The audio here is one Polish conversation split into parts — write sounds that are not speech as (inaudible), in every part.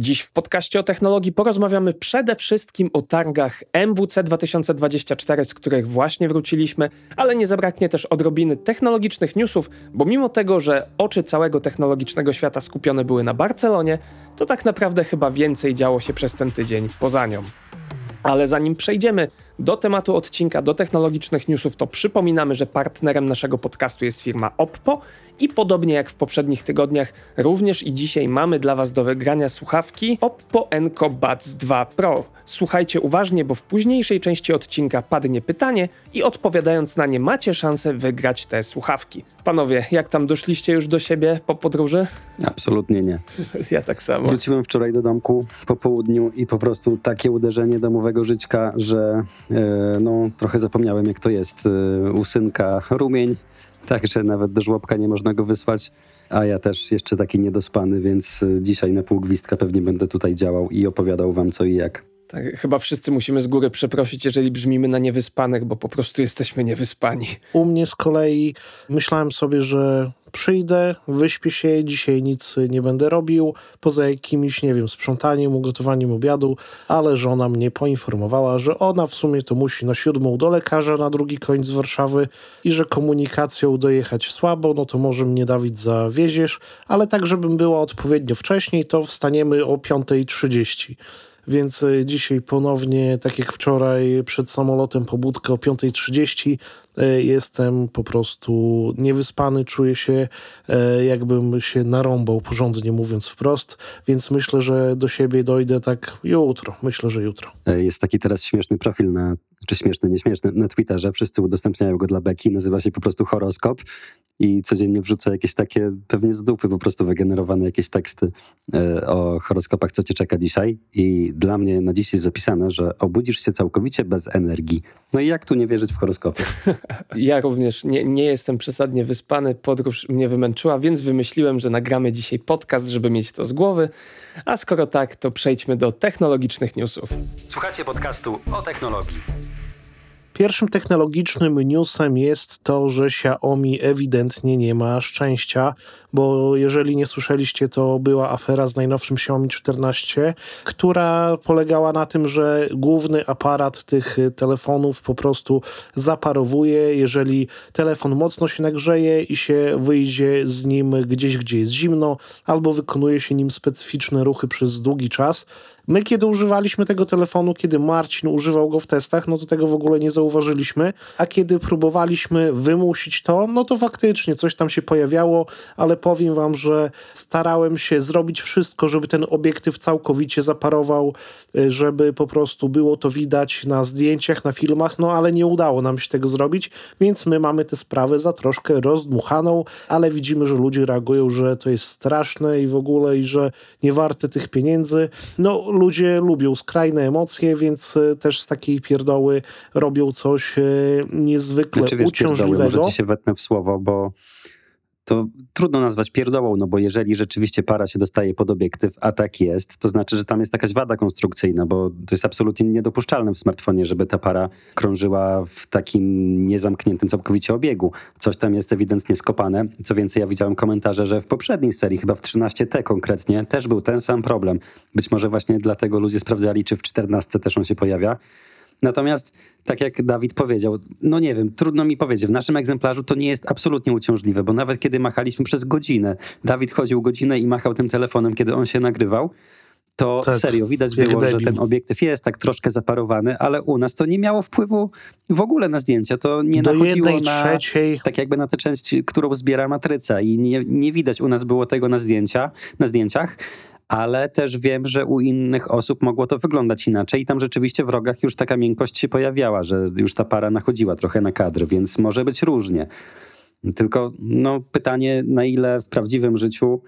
Dziś w podcaście o technologii porozmawiamy przede wszystkim o targach MWC 2024, z których właśnie wróciliśmy, ale nie zabraknie też odrobiny technologicznych newsów, bo mimo tego, że oczy całego technologicznego świata skupione były na Barcelonie, to tak naprawdę chyba więcej działo się przez ten tydzień poza nią. Ale zanim przejdziemy do tematu odcinka, do technologicznych newsów, to przypominamy, że partnerem naszego podcastu jest firma Oppo i podobnie jak w poprzednich tygodniach, również i dzisiaj mamy dla Was do wygrania słuchawki Oppo Enco Buds 2 Pro. Słuchajcie uważnie, bo w późniejszej części odcinka padnie pytanie i odpowiadając na nie macie szansę wygrać te słuchawki. Panowie, jak tam doszliście już do siebie po podróży? Absolutnie nie. (laughs) Ja tak samo. Wróciłem wczoraj do domku po południu i po prostu takie uderzenie domowego żyćka, że no, trochę zapomniałem jak to jest. E, usynka, rumień, także nawet do żłobka nie można go wysłać. A ja też jeszcze taki niedospany, więc e, dzisiaj na pół gwizdka pewnie będę tutaj działał i opowiadał wam co i jak. Tak, chyba wszyscy musimy z góry przeprosić, jeżeli brzmimy na niewyspanych, bo po prostu jesteśmy niewyspani. U mnie z kolei myślałem sobie, że przyjdę, wyśpię się, dzisiaj nic nie będę robił, poza jakimś, nie wiem, sprzątaniem, ugotowaniem obiadu, ale żona mnie poinformowała, że ona w sumie to musi na siódmą do lekarza na drugi koniec Warszawy i że komunikacją dojechać słabo, no to może mnie Dawid zawieziesz, ale tak, żebym była odpowiednio wcześniej, to wstaniemy o 5.30 więc dzisiaj ponownie, tak jak wczoraj przed samolotem pobudkę o 5.30 e, jestem po prostu niewyspany, czuję się e, jakbym się narąbał, porządnie mówiąc wprost, więc myślę, że do siebie dojdę tak jutro, myślę, że jutro. Jest taki teraz śmieszny profil na, czy śmieszny, nieśmieszny, na Twitterze, wszyscy udostępniają go dla beki, nazywa się po prostu horoskop i codziennie wrzuca jakieś takie, pewnie z dupy po prostu wygenerowane jakieś teksty e, o horoskopach, co cię czeka dzisiaj. I dla mnie na dziś jest zapisane, że obudzisz się całkowicie bez energii. No i jak tu nie wierzyć w horoskopy? (laughs) Ja również nie, nie jestem przesadnie wyspany, podróż mnie wymęczyła, więc wymyśliłem, że nagramy dzisiaj podcast, żeby mieć to z głowy. A skoro tak, to przejdźmy do technologicznych newsów. Słuchacie podcastu o technologii. Pierwszym technologicznym newsem jest to, że Xiaomi ewidentnie nie ma szczęścia, bo jeżeli nie słyszeliście, to była afera z najnowszym Xiaomi 14, która polegała na tym, że główny aparat tych telefonów po prostu zaparowuje, jeżeli telefon mocno się nagrzeje i się wyjdzie z nim gdzieś, gdzie jest zimno, albo wykonuje się nim specyficzne ruchy przez długi czas. My, kiedy używaliśmy tego telefonu, kiedy Marcin używał go w testach, no to tego w ogóle nie zauważyliśmy, a kiedy próbowaliśmy wymusić to, no to faktycznie coś tam się pojawiało, ale powiem wam, że starałem się zrobić wszystko, żeby ten obiektyw całkowicie zaparował, y, żeby po prostu było to widać na zdjęciach, na filmach, no ale nie udało nam się tego zrobić, więc my mamy tę sprawę za troszkę rozdmuchaną, ale widzimy, że ludzie reagują, że to jest straszne i w ogóle i że nie warte tych pieniędzy. No ludzie lubią skrajne emocje, więc y, też z takiej pierdoły robią coś y, niezwykle znaczy, wiesz, uciążliwego. Może ci się wetnę w słowo, bo to trudno nazwać pierdołą, no bo jeżeli rzeczywiście para się dostaje pod obiektyw, a tak jest, to znaczy, że tam jest jakaś wada konstrukcyjna, bo to jest absolutnie niedopuszczalne w smartfonie, żeby ta para krążyła w takim niezamkniętym całkowicie obiegu. Coś tam jest ewidentnie skopane. Co więcej, ja widziałem komentarze, że w poprzedniej serii, chyba w 13T konkretnie, też był ten sam problem. Być może właśnie dlatego ludzie sprawdzali, czy w 14 też on się pojawia. Natomiast, tak jak Dawid powiedział, no nie wiem, trudno mi powiedzieć, w naszym egzemplarzu to nie jest absolutnie uciążliwe, bo nawet kiedy machaliśmy przez godzinę, Dawid chodził godzinę i machał tym telefonem, kiedy on się nagrywał, to tak, serio widać było, debil. że ten obiektyw jest tak troszkę zaparowany, ale u nas to nie miało wpływu w ogóle na zdjęcia. To nie Do nachodziło na trzeciej. tak jakby na tę część, którą zbiera matryca i nie, nie widać u nas było tego na zdjęcia, na zdjęciach ale też wiem, że u innych osób mogło to wyglądać inaczej i tam rzeczywiście w rogach już taka miękkość się pojawiała, że już ta para nachodziła trochę na kadr, więc może być różnie. Tylko no, pytanie, na ile w prawdziwym życiu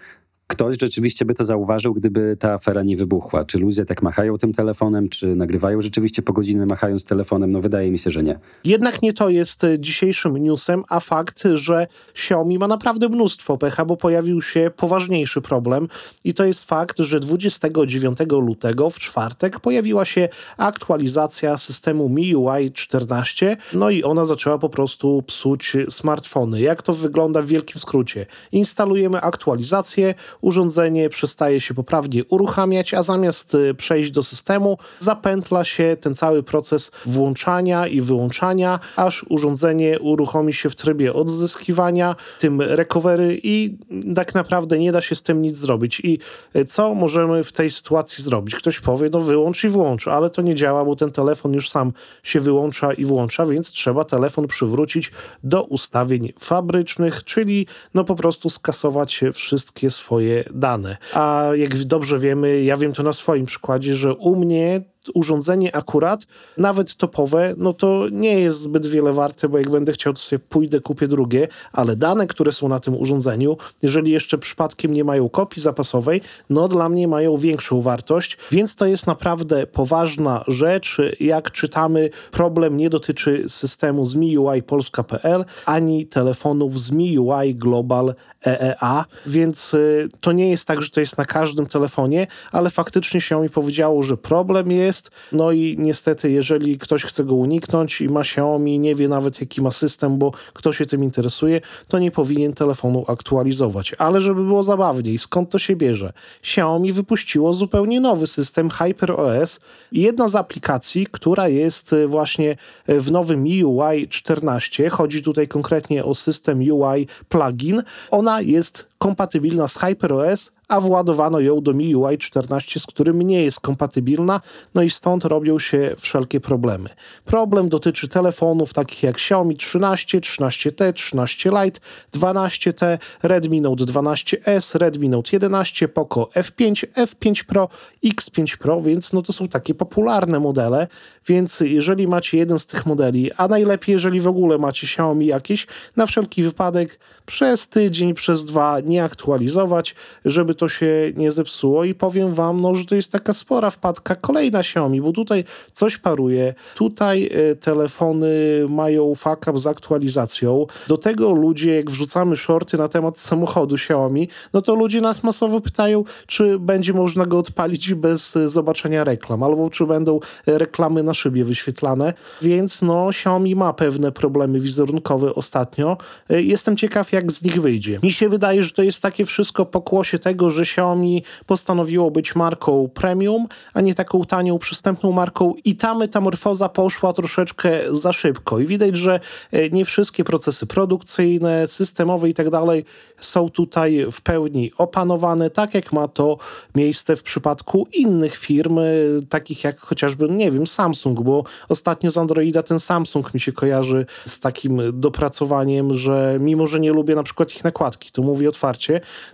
ktoś rzeczywiście by to zauważył, gdyby ta afera nie wybuchła. Czy ludzie tak machają tym telefonem, czy nagrywają rzeczywiście po godzinę machając telefonem? No wydaje mi się, że nie. Jednak nie to jest e, dzisiejszym newsem, a fakt, że Xiaomi ma naprawdę mnóstwo pecha, bo pojawił się poważniejszy problem i to jest fakt, że 29 lutego w czwartek pojawiła się aktualizacja systemu MIUI 14, no i ona zaczęła po prostu psuć smartfony. Jak to wygląda w wielkim skrócie? Instalujemy aktualizację, urządzenie przestaje się poprawnie uruchamiać, a zamiast y, przejść do systemu, zapętla się ten cały proces włączania i wyłączania, aż urządzenie uruchomi się w trybie odzyskiwania, tym recovery i tak naprawdę nie da się z tym nic zrobić. I y, co możemy w tej sytuacji zrobić? Ktoś powie, no wyłącz i włącz, ale to nie działa, bo ten telefon już sam się wyłącza i włącza, więc trzeba telefon przywrócić do ustawień fabrycznych, czyli no po prostu skasować wszystkie swoje dane. A jak dobrze wiemy, ja wiem to na swoim przykładzie, że u mnie urządzenie akurat, nawet topowe, no to nie jest zbyt wiele warte, bo jak będę chciał, to sobie pójdę, kupię drugie, ale dane, które są na tym urządzeniu, jeżeli jeszcze przypadkiem nie mają kopii zapasowej, no dla mnie mają większą wartość, więc to jest naprawdę poważna rzecz. Jak czytamy, problem nie dotyczy systemu z MIUI Polska.pl, ani telefonów z MIUI Global EEA, więc y, to nie jest tak, że to jest na każdym telefonie, ale faktycznie się mi powiedziało, że problem jest, no i niestety jeżeli ktoś chce go uniknąć i ma Xiaomi, nie wie nawet jaki ma system, bo kto się tym interesuje, to nie powinien telefonu aktualizować. Ale żeby było zabawniej, skąd to się bierze? Xiaomi wypuściło zupełnie nowy system HyperOS jedna z aplikacji, która jest y, właśnie w nowym MIUI 14, chodzi tutaj konkretnie o system UI plugin, ona jest kompatybilna z HyperOS, a władowano ją do MIUI 14, z którym nie jest kompatybilna, no i stąd robią się wszelkie problemy. Problem dotyczy telefonów takich jak Xiaomi 13, 13T, 13 Lite, 12T, Redmi Note 12S, Redmi Note 11, Poco F5, F5 Pro, X5 Pro, więc no to są takie popularne modele, więc jeżeli macie jeden z tych modeli, a najlepiej jeżeli w ogóle macie Xiaomi jakieś, na wszelki wypadek przez tydzień, przez dwa nie aktualizować, żeby to się nie zepsuło i powiem wam, no, że to jest taka spora wpadka kolejna Xiaomi, bo tutaj coś paruje, tutaj y, telefony mają fuck up z aktualizacją, do tego ludzie, jak wrzucamy shorty na temat samochodu Xiaomi, no to ludzie nas masowo pytają, czy będzie można go odpalić bez y, zobaczenia reklam, albo czy będą reklamy na szybie wyświetlane, więc no Xiaomi ma pewne problemy wizerunkowe ostatnio. Jestem ciekaw, jak z nich wyjdzie. Mi się wydaje, że to jest takie wszystko pokłosie tego, że Xiaomi postanowiło być marką premium, a nie taką tanią, przystępną marką. I ta metamorfoza poszła troszeczkę za szybko. I widać, że e, nie wszystkie procesy produkcyjne, systemowe i tak dalej są tutaj w pełni opanowane, tak jak ma to miejsce w przypadku innych firm, e, takich jak chociażby, nie wiem, Samsung, bo ostatnio z Androida ten Samsung mi się kojarzy z takim dopracowaniem, że mimo, że nie lubię na przykład ich nakładki, to mówię otwarcie,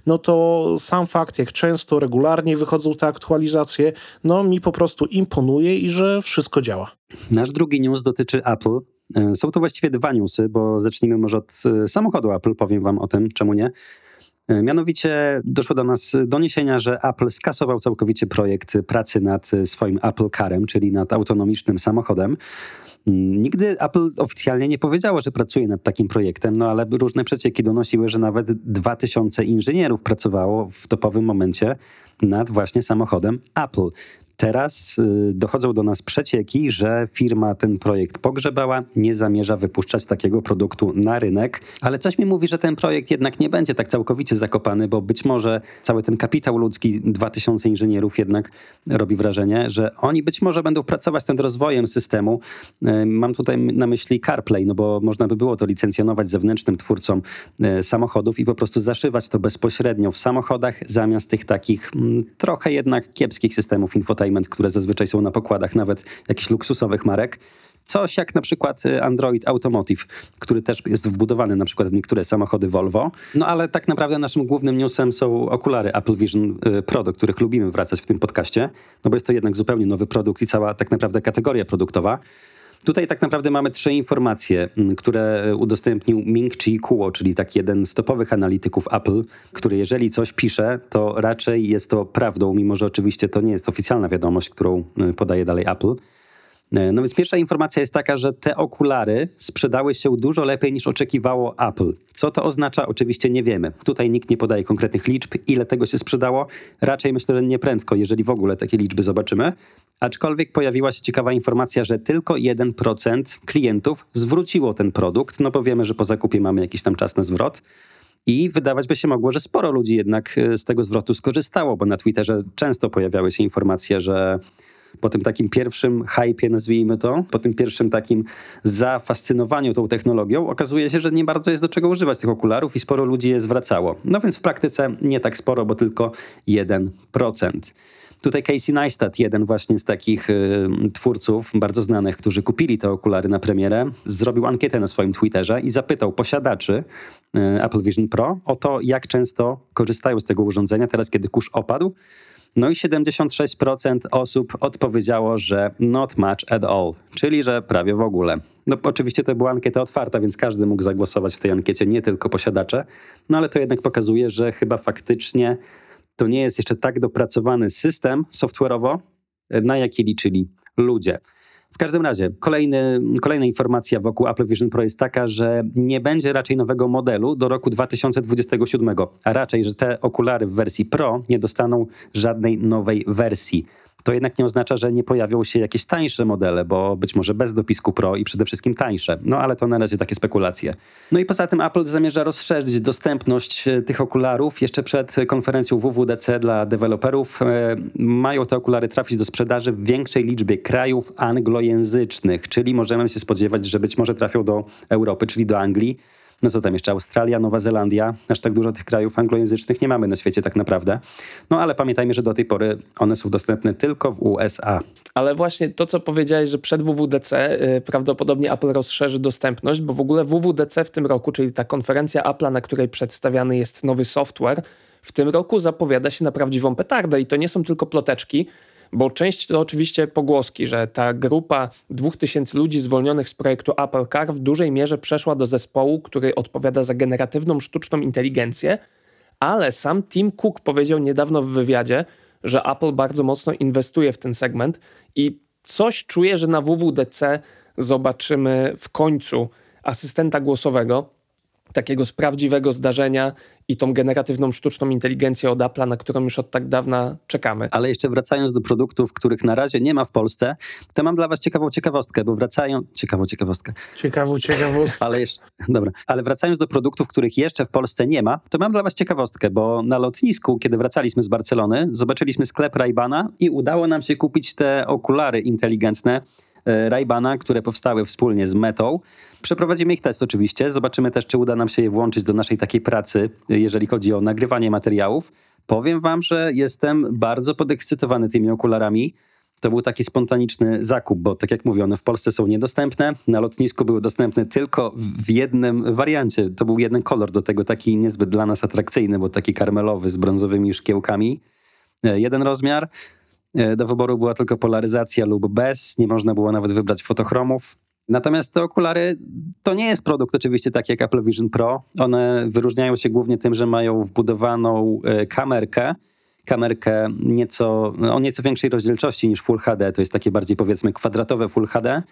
no to sam fakt, jak często, regularnie wychodzą te aktualizacje, no mi po prostu imponuje i że wszystko działa. Nasz drugi news dotyczy Apple. E, są to właściwie dwa newsy, bo zacznijmy może od e, samochodu Apple, powiem wam o tym, czemu nie. E, mianowicie doszło do nas doniesienia, że Apple skasował całkowicie projekt pracy nad swoim Apple Carem, czyli nad autonomicznym samochodem. Mm, nigdy Apple oficjalnie nie powiedziało, że pracuje nad takim projektem, no ale różne przecieki donosiły, że nawet 2000 inżynierów pracowało w topowym momencie nad właśnie samochodem Apple. Teraz y, dochodzą do nas przecieki, że firma ten projekt pogrzebała, nie zamierza wypuszczać takiego produktu na rynek, ale coś mi mówi, że ten projekt jednak nie będzie tak całkowicie zakopany, bo być może cały ten kapitał ludzki, 2000 inżynierów jednak robi wrażenie, że oni być może będą pracować nad rozwojem systemu. Y, mam tutaj na myśli CarPlay, no bo można by było to licencjonować zewnętrznym twórcom y, samochodów i po prostu zaszywać to bezpośrednio w samochodach zamiast tych takich mm, trochę jednak kiepskich systemów infotainmentowych które zazwyczaj są na pokładach nawet jakichś luksusowych marek. Coś jak na przykład y, Android Automotive, który też jest wbudowany na przykład w niektóre samochody Volvo. No ale tak naprawdę naszym głównym newsem są okulary Apple Vision y, Pro, do których lubimy wracać w tym podcaście, no bo jest to jednak zupełnie nowy produkt i cała tak naprawdę kategoria produktowa. Tutaj tak naprawdę mamy trzy informacje, mm, które udostępnił Ming Chi Kuo, czyli taki jeden z topowych analityków Apple, który jeżeli coś pisze, to raczej jest to prawdą, mimo że oczywiście to nie jest oficjalna wiadomość, którą y, podaje dalej Apple. E, no więc pierwsza informacja jest taka, że te okulary sprzedały się dużo lepiej niż oczekiwało Apple. Co to oznacza? Oczywiście nie wiemy. Tutaj nikt nie podaje konkretnych liczb, ile tego się sprzedało. Raczej myślę, że nie prędko, jeżeli w ogóle takie liczby zobaczymy. Aczkolwiek pojawiła się ciekawa informacja, że tylko 1% klientów zwróciło ten produkt, no bo wiemy, że po zakupie mamy jakiś tam czas na zwrot. I wydawać by się mogło, że sporo ludzi jednak z tego zwrotu skorzystało, bo na Twitterze często pojawiały się informacje, że po tym takim pierwszym hypie, nazwijmy to, po tym pierwszym takim zafascynowaniu tą technologią, okazuje się, że nie bardzo jest do czego używać tych okularów i sporo ludzi je zwracało. No więc w praktyce nie tak sporo, bo tylko 1%. Tutaj Casey Neistat, jeden właśnie z takich y, twórców bardzo znanych, którzy kupili te okulary na premierę, zrobił ankietę na swoim Twitterze i zapytał posiadaczy y, Apple Vision Pro o to, jak często korzystają z tego urządzenia teraz, kiedy kurz opadł. No i 76% osób odpowiedziało, że not much at all, czyli że prawie w ogóle. No oczywiście to była ankieta otwarta, więc każdy mógł zagłosować w tej ankiecie, nie tylko posiadacze, no ale to jednak pokazuje, że chyba faktycznie to nie jest jeszcze tak dopracowany system software'owo, na jaki liczyli ludzie. W każdym razie, kolejny, kolejna informacja wokół Apple Vision Pro jest taka, że nie będzie raczej nowego modelu do roku 2027, a raczej, że te okulary w wersji Pro nie dostaną żadnej nowej wersji to jednak nie oznacza, że nie pojawią się jakieś tańsze modele, bo być może bez dopisku Pro i przede wszystkim tańsze. No ale to na razie takie spekulacje. No i poza tym Apple zamierza rozszerzyć dostępność e, tych okularów jeszcze przed konferencją WWDC dla deweloperów. E, mają te okulary trafić do sprzedaży w większej liczbie krajów anglojęzycznych, czyli możemy się spodziewać, że być może trafią do Europy, czyli do Anglii. No co tam jeszcze? Australia, Nowa Zelandia. Aż tak dużo tych krajów anglojęzycznych nie mamy na świecie tak naprawdę. No ale pamiętajmy, że do tej pory one są dostępne tylko w USA. Ale właśnie to, co powiedziałeś, że przed WWDC yy, prawdopodobnie Apple rozszerzy dostępność, bo w ogóle WWDC w tym roku, czyli ta konferencja Apple'a, na której przedstawiany jest nowy software, w tym roku zapowiada się na prawdziwą petardę i to nie są tylko ploteczki, bo część to oczywiście pogłoski, że ta grupa 2000 ludzi zwolnionych z projektu Apple Car w dużej mierze przeszła do zespołu, który odpowiada za generatywną sztuczną inteligencję, ale sam Tim Cook powiedział niedawno w wywiadzie, że Apple bardzo mocno inwestuje w ten segment i coś czuję, że na WWDC zobaczymy w końcu asystenta głosowego, takiego z prawdziwego zdarzenia i tą generatywną sztuczną inteligencję od Apple'a, na którą już od tak dawna czekamy. Ale jeszcze wracając do produktów, których na razie nie ma w Polsce, to mam dla was ciekawą ciekawostkę, bo wracają... Ciekawą ciekawostkę. Ciekawą ciekawostkę. (laughs) Ale jeszcze... Dobra. Ale wracając do produktów, których jeszcze w Polsce nie ma, to mam dla was ciekawostkę, bo na lotnisku, kiedy wracaliśmy z Barcelony, zobaczyliśmy sklep Raybana i udało nam się kupić te okulary inteligentne, Raybana, które powstały wspólnie z Metą. Przeprowadzimy ich test oczywiście, zobaczymy też, czy uda nam się je włączyć do naszej takiej pracy, jeżeli chodzi o nagrywanie materiałów. Powiem wam, że jestem bardzo podekscytowany tymi okularami. To był taki spontaniczny zakup, bo tak jak mówię, one w Polsce są niedostępne. Na lotnisku były dostępne tylko w jednym wariancie. To był jeden kolor, do tego taki niezbyt dla nas atrakcyjny, bo taki karmelowy z brązowymi szkiełkami. E, jeden rozmiar. E, do wyboru była tylko polaryzacja lub bez, nie można było nawet wybrać fotochromów. Natomiast te okulary to nie jest produkt oczywiście taki jak Apple Vision Pro. One wyróżniają się głównie tym, że mają wbudowaną e, kamerkę, kamerkę nieco, o nieco większej rozdzielczości niż Full HD, to jest takie bardziej powiedzmy kwadratowe Full HD.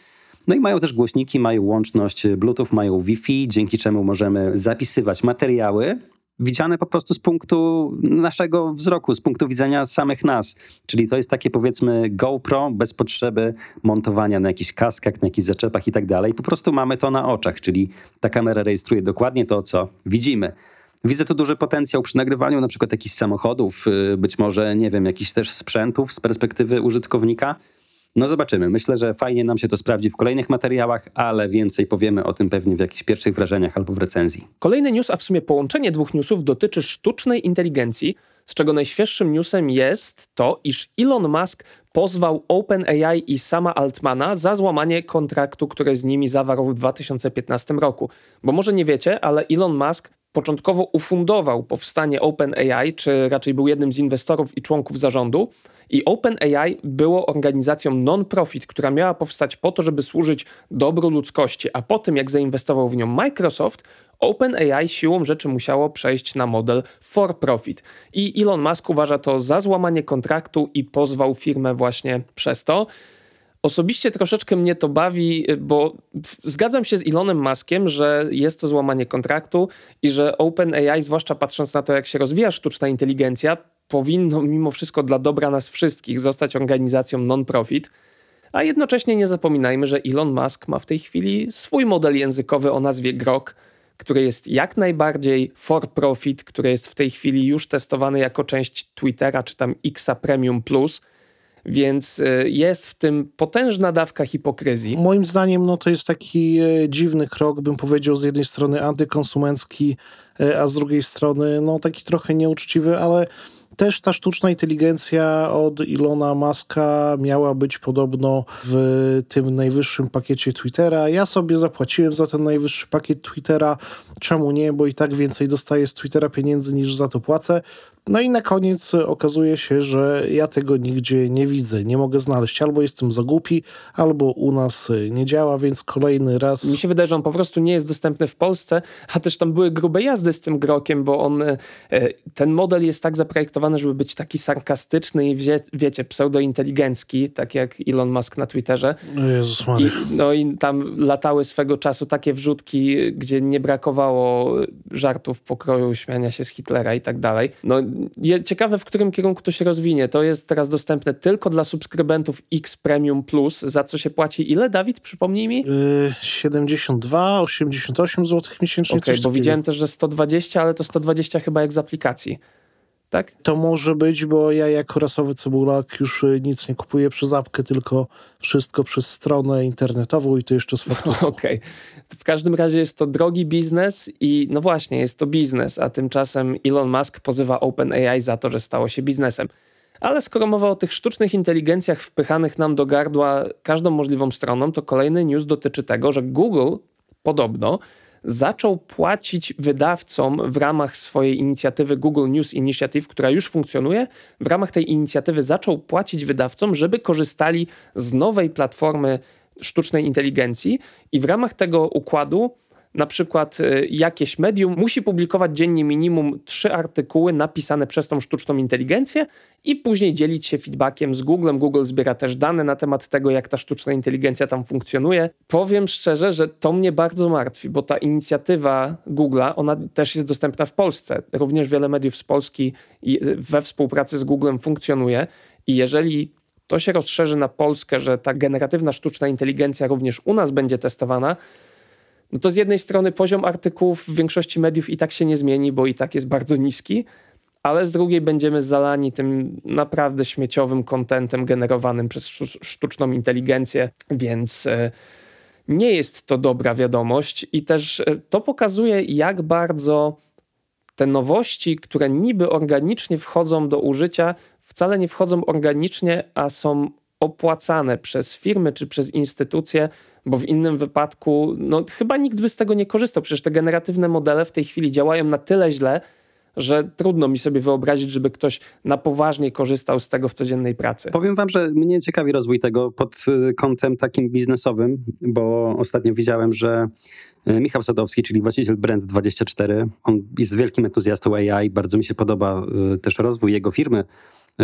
No i mają też głośniki, mają łączność Bluetooth, mają Wi-Fi, dzięki czemu możemy zapisywać materiały widziane po prostu z punktu naszego wzroku, z punktu widzenia samych nas. Czyli to jest takie powiedzmy GoPro bez potrzeby montowania na jakichś kaskach, na jakichś zaczepach i tak dalej. Po prostu mamy to na oczach, czyli ta kamera rejestruje dokładnie to, co widzimy. Widzę tu duży potencjał przy nagrywaniu na przykład jakichś samochodów, y, być może, nie wiem, jakichś też sprzętów z perspektywy użytkownika. No zobaczymy. Myślę, że fajnie nam się to sprawdzi w kolejnych materiałach, ale więcej powiemy o tym pewnie w jakichś pierwszych wrażeniach albo w recenzji. Kolejny news, a w sumie połączenie dwóch newsów dotyczy sztucznej inteligencji, z czego najświeższym newsem jest to, iż Elon Musk pozwał OpenAI i sama Altmana za złamanie kontraktu, który z nimi zawarł w 2015 roku. Bo może nie wiecie, ale Elon Musk początkowo ufundował powstanie OpenAI, czy raczej był jednym z inwestorów i członków zarządu, i OpenAI było organizacją non-profit, która miała powstać po to, żeby służyć dobru ludzkości, a po tym jak zainwestował w nią Microsoft, OpenAI siłą rzeczy musiało przejść na model for profit. I Elon Musk uważa to za złamanie kontraktu i pozwał firmę właśnie przez to. Osobiście troszeczkę mnie to bawi, bo zgadzam się z Elonem Muskiem, że jest to złamanie kontraktu i że OpenAI, zwłaszcza patrząc na to, jak się rozwija sztuczna inteligencja, powinno mimo wszystko dla dobra nas wszystkich zostać organizacją non-profit. A jednocześnie nie zapominajmy, że Elon Musk ma w tej chwili swój model językowy o nazwie Grok, który jest jak najbardziej for profit, który jest w tej chwili już testowany jako część Twittera czy tam Xa Premium Plus. Więc y, jest w tym potężna dawka hipokryzji. Moim zdaniem no, to jest taki e, dziwny krok, bym powiedział, z jednej strony antykonsumencki, e, a z drugiej strony no, taki trochę nieuczciwy, ale też ta sztuczna inteligencja od Ilona Maska miała być podobno w tym najwyższym pakiecie Twittera. Ja sobie zapłaciłem za ten najwyższy pakiet Twittera. Czemu nie? Bo i tak więcej dostaję z Twittera pieniędzy niż za to płacę. No i na koniec okazuje się, że ja tego nigdzie nie widzę, nie mogę znaleźć. Albo jestem za głupi, albo u nas nie działa, więc kolejny raz. Mi się wydaje, że on po prostu nie jest dostępny w Polsce, a też tam były grube jazdy z tym grokiem, bo on, e, ten model jest tak zaprojektowany, żeby być taki sarkastyczny i wie, wiecie, pseudointeligencki, tak jak Elon Musk na Twitterze. Jezus Maria. I, no i tam latały swego czasu takie wrzutki, gdzie nie brakowało żartów pokroju, śmiania się z Hitlera i tak dalej. No ciekawe, w którym kierunku to się rozwinie. To jest teraz dostępne tylko dla subskrybentów X Premium Plus, za co się płaci ile, Dawid? Przypomnij mi? Yy, 72, 88 zł miesięcznie. Okej, okay, bo widziałem też, że 120, ale to 120 chyba jak z aplikacji tak? To może być, bo ja jako rasowy cebulak już y, nic nie kupuję przez apkę, tylko wszystko przez stronę internetową i to jeszcze z fakturą. (laughs) Okej. Okay. W każdym razie jest to drogi biznes i no właśnie, jest to biznes, a tymczasem Elon Musk pozywa OpenAI za to, że stało się biznesem. Ale skoro mowa o tych sztucznych inteligencjach wpychanych nam do gardła każdą możliwą stroną, to kolejny news dotyczy tego, że Google podobno zaczął płacić wydawcom w ramach swojej inicjatywy Google News Initiative, która już funkcjonuje, w ramach tej inicjatywy zaczął płacić wydawcom, żeby korzystali z nowej platformy sztucznej inteligencji i w ramach tego układu na przykład y, jakieś medium musi publikować dziennie minimum trzy artykuły napisane przez tą sztuczną inteligencję i później dzielić się feedbackiem z Googlem. Google zbiera też dane na temat tego, jak ta sztuczna inteligencja tam funkcjonuje. Powiem szczerze, że to mnie bardzo martwi, bo ta inicjatywa Google'a, ona też jest dostępna w Polsce. Również wiele mediów z Polski y, we współpracy z Googlem funkcjonuje i jeżeli to się rozszerzy na Polskę, że ta generatywna sztuczna inteligencja również u nas będzie testowana, no to z jednej strony poziom artykułów w większości mediów i tak się nie zmieni, bo i tak jest bardzo niski, ale z drugiej będziemy zalani tym naprawdę śmieciowym kontentem generowanym przez sztuczną inteligencję, więc e, nie jest to dobra wiadomość i też e, to pokazuje, jak bardzo te nowości, które niby organicznie wchodzą do użycia, wcale nie wchodzą organicznie, a są opłacane przez firmy czy przez instytucje, bo w innym wypadku no, chyba nikt by z tego nie korzystał. Przecież te generatywne modele w tej chwili działają na tyle źle, że trudno mi sobie wyobrazić, żeby ktoś na poważnie korzystał z tego w codziennej pracy. Powiem wam, że mnie ciekawi rozwój tego pod y, kątem takim biznesowym, bo ostatnio widziałem, że y, Michał Sadowski, czyli właściciel Brand24, on jest wielkim entuzjastą AI, bardzo mi się podoba y, też rozwój jego firmy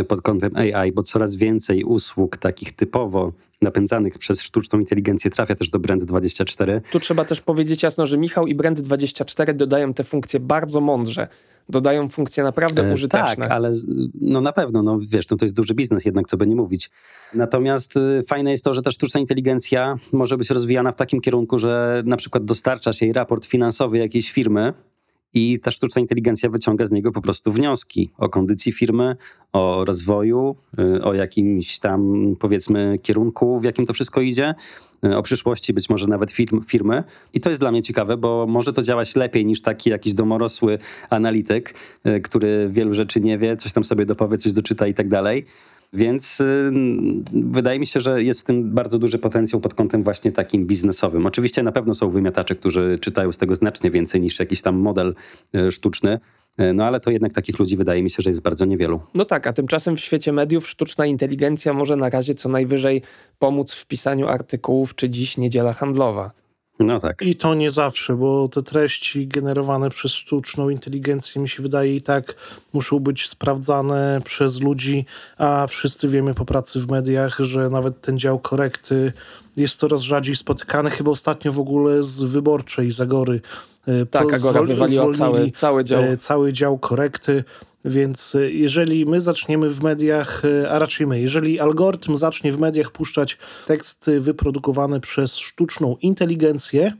pod kątem AI, bo coraz więcej usług takich typowo napędzanych przez sztuczną inteligencję trafia też do Brand24. Tu trzeba też powiedzieć jasno, że Michał i Brand24 dodają te funkcje bardzo mądrze dodają funkcje naprawdę e, użyteczne. Tak, ale no na pewno, no wiesz, no to jest duży biznes jednak, co by nie mówić. Natomiast y, fajne jest to, że ta sztuczna inteligencja może być rozwijana w takim kierunku, że na przykład dostarczasz jej raport finansowy jakiejś firmy, i ta sztuczna inteligencja wyciąga z niego po prostu wnioski o kondycji firmy, o rozwoju, y, o jakimś tam powiedzmy kierunku, w jakim to wszystko idzie, y, o przyszłości być może nawet firm, firmy. I to jest dla mnie ciekawe, bo może to działać lepiej niż taki jakiś domorosły analityk, y, który wielu rzeczy nie wie, coś tam sobie dopowie, coś doczyta i tak dalej. Więc y, wydaje mi się, że jest w tym bardzo duży potencjał pod kątem właśnie takim biznesowym. Oczywiście na pewno są wymiatacze, którzy czytają z tego znacznie więcej niż jakiś tam model y, sztuczny. Y, no ale to jednak takich ludzi wydaje mi się, że jest bardzo niewielu. No tak, a tymczasem w świecie mediów sztuczna inteligencja może na razie co najwyżej pomóc w pisaniu artykułów, czy dziś niedziela handlowa. No tak. I to nie zawsze, bo te treści generowane przez sztuczną inteligencję, mi się wydaje, i tak muszą być sprawdzane przez ludzi, a wszyscy wiemy po pracy w mediach, że nawet ten dział korekty jest coraz rzadziej spotykany. Chyba ostatnio w ogóle z wyborczej Zagory. E, tak, Agora wywaliła cały, cały dział. E, cały dział korekty. Więc e, jeżeli my zaczniemy w mediach, a raczej my, jeżeli algorytm zacznie w mediach puszczać teksty wyprodukowane przez sztuczną inteligencję,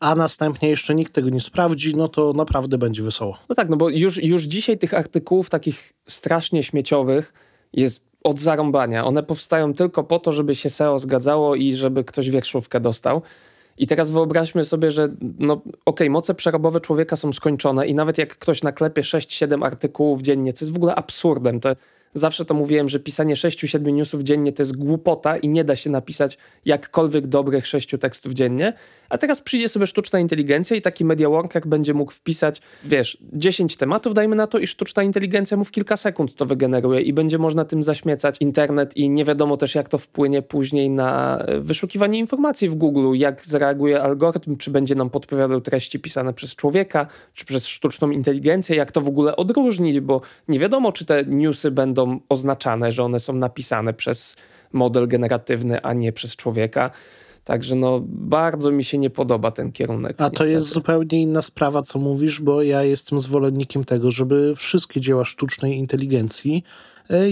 a następnie jeszcze nikt tego nie sprawdzi, no to naprawdę będzie wesoło. No tak, no bo już, już dzisiaj tych artykułów takich strasznie śmieciowych jest od zarąbania. One powstają tylko po to, żeby się SEO zgadzało i żeby ktoś wierszówkę dostał. I teraz wyobraźmy sobie, że no okej, okay, moce przerobowe człowieka są skończone i nawet jak ktoś naklepie 6-7 artykułów dziennie, co jest w ogóle absurdem, to Zawsze to mówiłem, że pisanie 6-7 newsów dziennie to jest głupota i nie da się napisać jakkolwiek dobrych 6 tekstów dziennie. A teraz przyjdzie sobie sztuczna inteligencja i taki media worker będzie mógł wpisać, wiesz, 10 tematów, dajmy na to, i sztuczna inteligencja mu w kilka sekund to wygeneruje i będzie można tym zaśmiecać internet i nie wiadomo też, jak to wpłynie później na e, wyszukiwanie informacji w Google, jak zareaguje algorytm, czy będzie nam podpowiadał treści pisane przez człowieka, czy przez sztuczną inteligencję, jak to w ogóle odróżnić, bo nie wiadomo, czy te newsy będą oznaczane, że one są napisane przez model generatywny, a nie przez człowieka. Także no, bardzo mi się nie podoba ten kierunek. A niestety. to jest zupełnie inna sprawa, co mówisz, bo ja jestem zwolennikiem tego, żeby wszystkie dzieła sztucznej inteligencji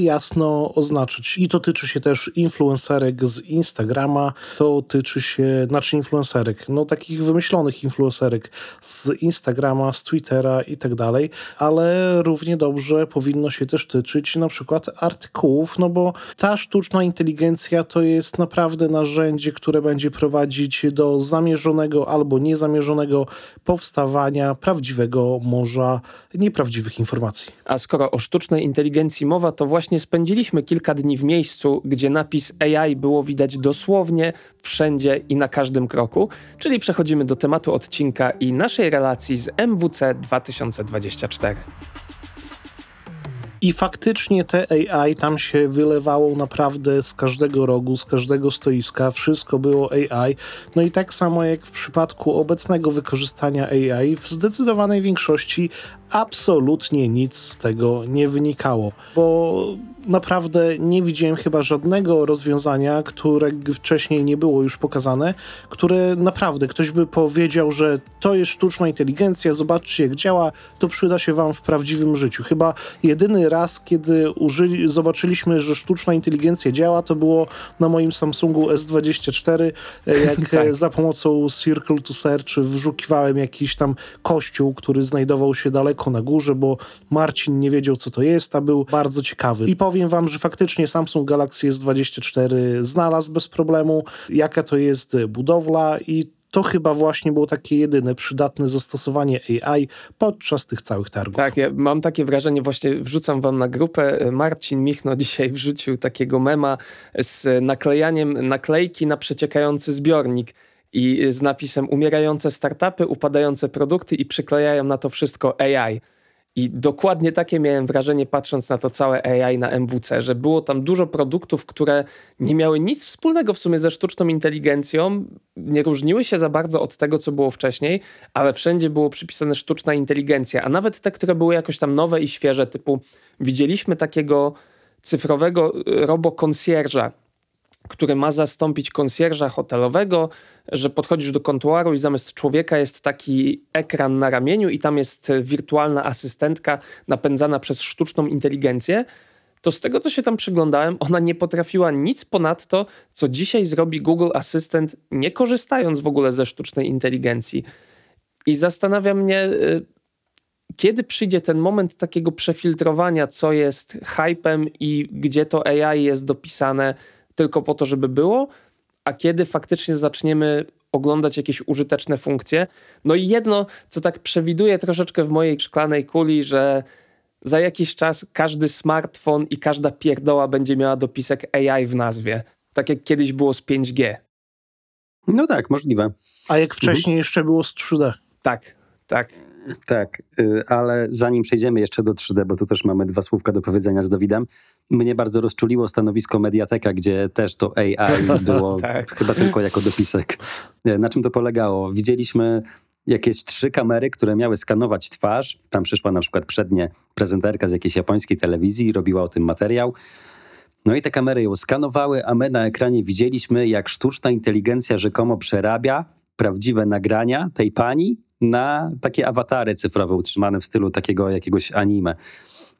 jasno oznaczyć. I to tyczy się też influencerek z Instagrama, to tyczy się, znaczy influencerek, no takich wymyślonych influencerek z Instagrama, z Twittera i tak dalej, ale równie dobrze powinno się też tyczyć na przykład artykułów, no bo ta sztuczna inteligencja to jest naprawdę narzędzie, które będzie prowadzić do zamierzonego albo niezamierzonego powstawania prawdziwego morza nieprawdziwych informacji. A skoro o sztucznej inteligencji mowa, to właśnie spędziliśmy kilka dni w miejscu, gdzie napis AI było widać dosłownie wszędzie i na każdym kroku, czyli przechodzimy do tematu odcinka i naszej relacji z MWC 2024. I faktycznie te AI tam się wylewało naprawdę z każdego rogu, z każdego stoiska, wszystko było AI. No i tak samo jak w przypadku obecnego wykorzystania AI, w zdecydowanej większości absolutnie nic z tego nie wynikało, bo naprawdę nie widziałem chyba żadnego rozwiązania, które wcześniej nie było już pokazane, które naprawdę ktoś by powiedział, że to jest sztuczna inteligencja, zobaczcie jak działa, to przyda się wam w prawdziwym życiu. Chyba jedyny raz, kiedy użyli, zobaczyliśmy, że sztuczna inteligencja działa, to było na moim Samsungu S24, e, (laughs) jak tak. za pomocą Circle to Search wrzukiwałem jakiś tam kościół, który znajdował się daleko na górze, bo Marcin nie wiedział, co to jest, a był bardzo ciekawy. I powiem wam, że faktycznie Samsung Galaxy S24 znalazł bez problemu, jaka to jest budowla i to chyba właśnie było takie jedyne przydatne zastosowanie AI podczas tych całych targów. Tak, ja mam takie wrażenie, właśnie wrzucam wam na grupę, Marcin Michno dzisiaj wrzucił takiego mema z naklejaniem naklejki na przeciekający zbiornik i z napisem umierające startupy, upadające produkty i przyklejają na to wszystko AI. I dokładnie takie miałem wrażenie, patrząc na to całe AI na MWC, że było tam dużo produktów, które nie miały nic wspólnego w sumie ze sztuczną inteligencją, nie różniły się za bardzo od tego, co było wcześniej, ale wszędzie było przypisane sztuczna inteligencja, a nawet te, które były jakoś tam nowe i świeże, typu widzieliśmy takiego cyfrowego robokonsjerża, który ma zastąpić konsjerża hotelowego, że podchodzisz do kontuaru i zamiast człowieka jest taki ekran na ramieniu i tam jest wirtualna asystentka napędzana przez sztuczną inteligencję, to z tego, co się tam przyglądałem, ona nie potrafiła nic ponadto, co dzisiaj zrobi Google Assistant, nie korzystając w ogóle ze sztucznej inteligencji. I zastanawia mnie, y, kiedy przyjdzie ten moment takiego przefiltrowania, co jest hypem i gdzie to AI jest dopisane tylko po to, żeby było, a kiedy faktycznie zaczniemy oglądać jakieś użyteczne funkcje. No i jedno, co tak przewiduję troszeczkę w mojej szklanej kuli, że za jakiś czas każdy smartfon i każda pierdoła będzie miała dopisek AI w nazwie. Tak jak kiedyś było z 5G. No tak, możliwe. A jak wcześniej mhm. jeszcze było z 3D. Tak, tak. Tak, y, ale zanim przejdziemy jeszcze do 3D, bo tu też mamy dwa słówka do powiedzenia z Dawidem, mnie bardzo rozczuliło stanowisko Mediateka, gdzie też to AI (laughs) było tak. chyba tylko jako dopisek. Na czym to polegało? Widzieliśmy jakieś trzy kamery, które miały skanować twarz. Tam przyszła na przykład przednie prezenterka z jakiejś japońskiej telewizji, robiła o tym materiał. No i te kamery ją skanowały, a my na ekranie widzieliśmy, jak sztuczna inteligencja rzekomo przerabia prawdziwe nagrania tej pani na takie awatary cyfrowe utrzymane w stylu takiego jakiegoś anime.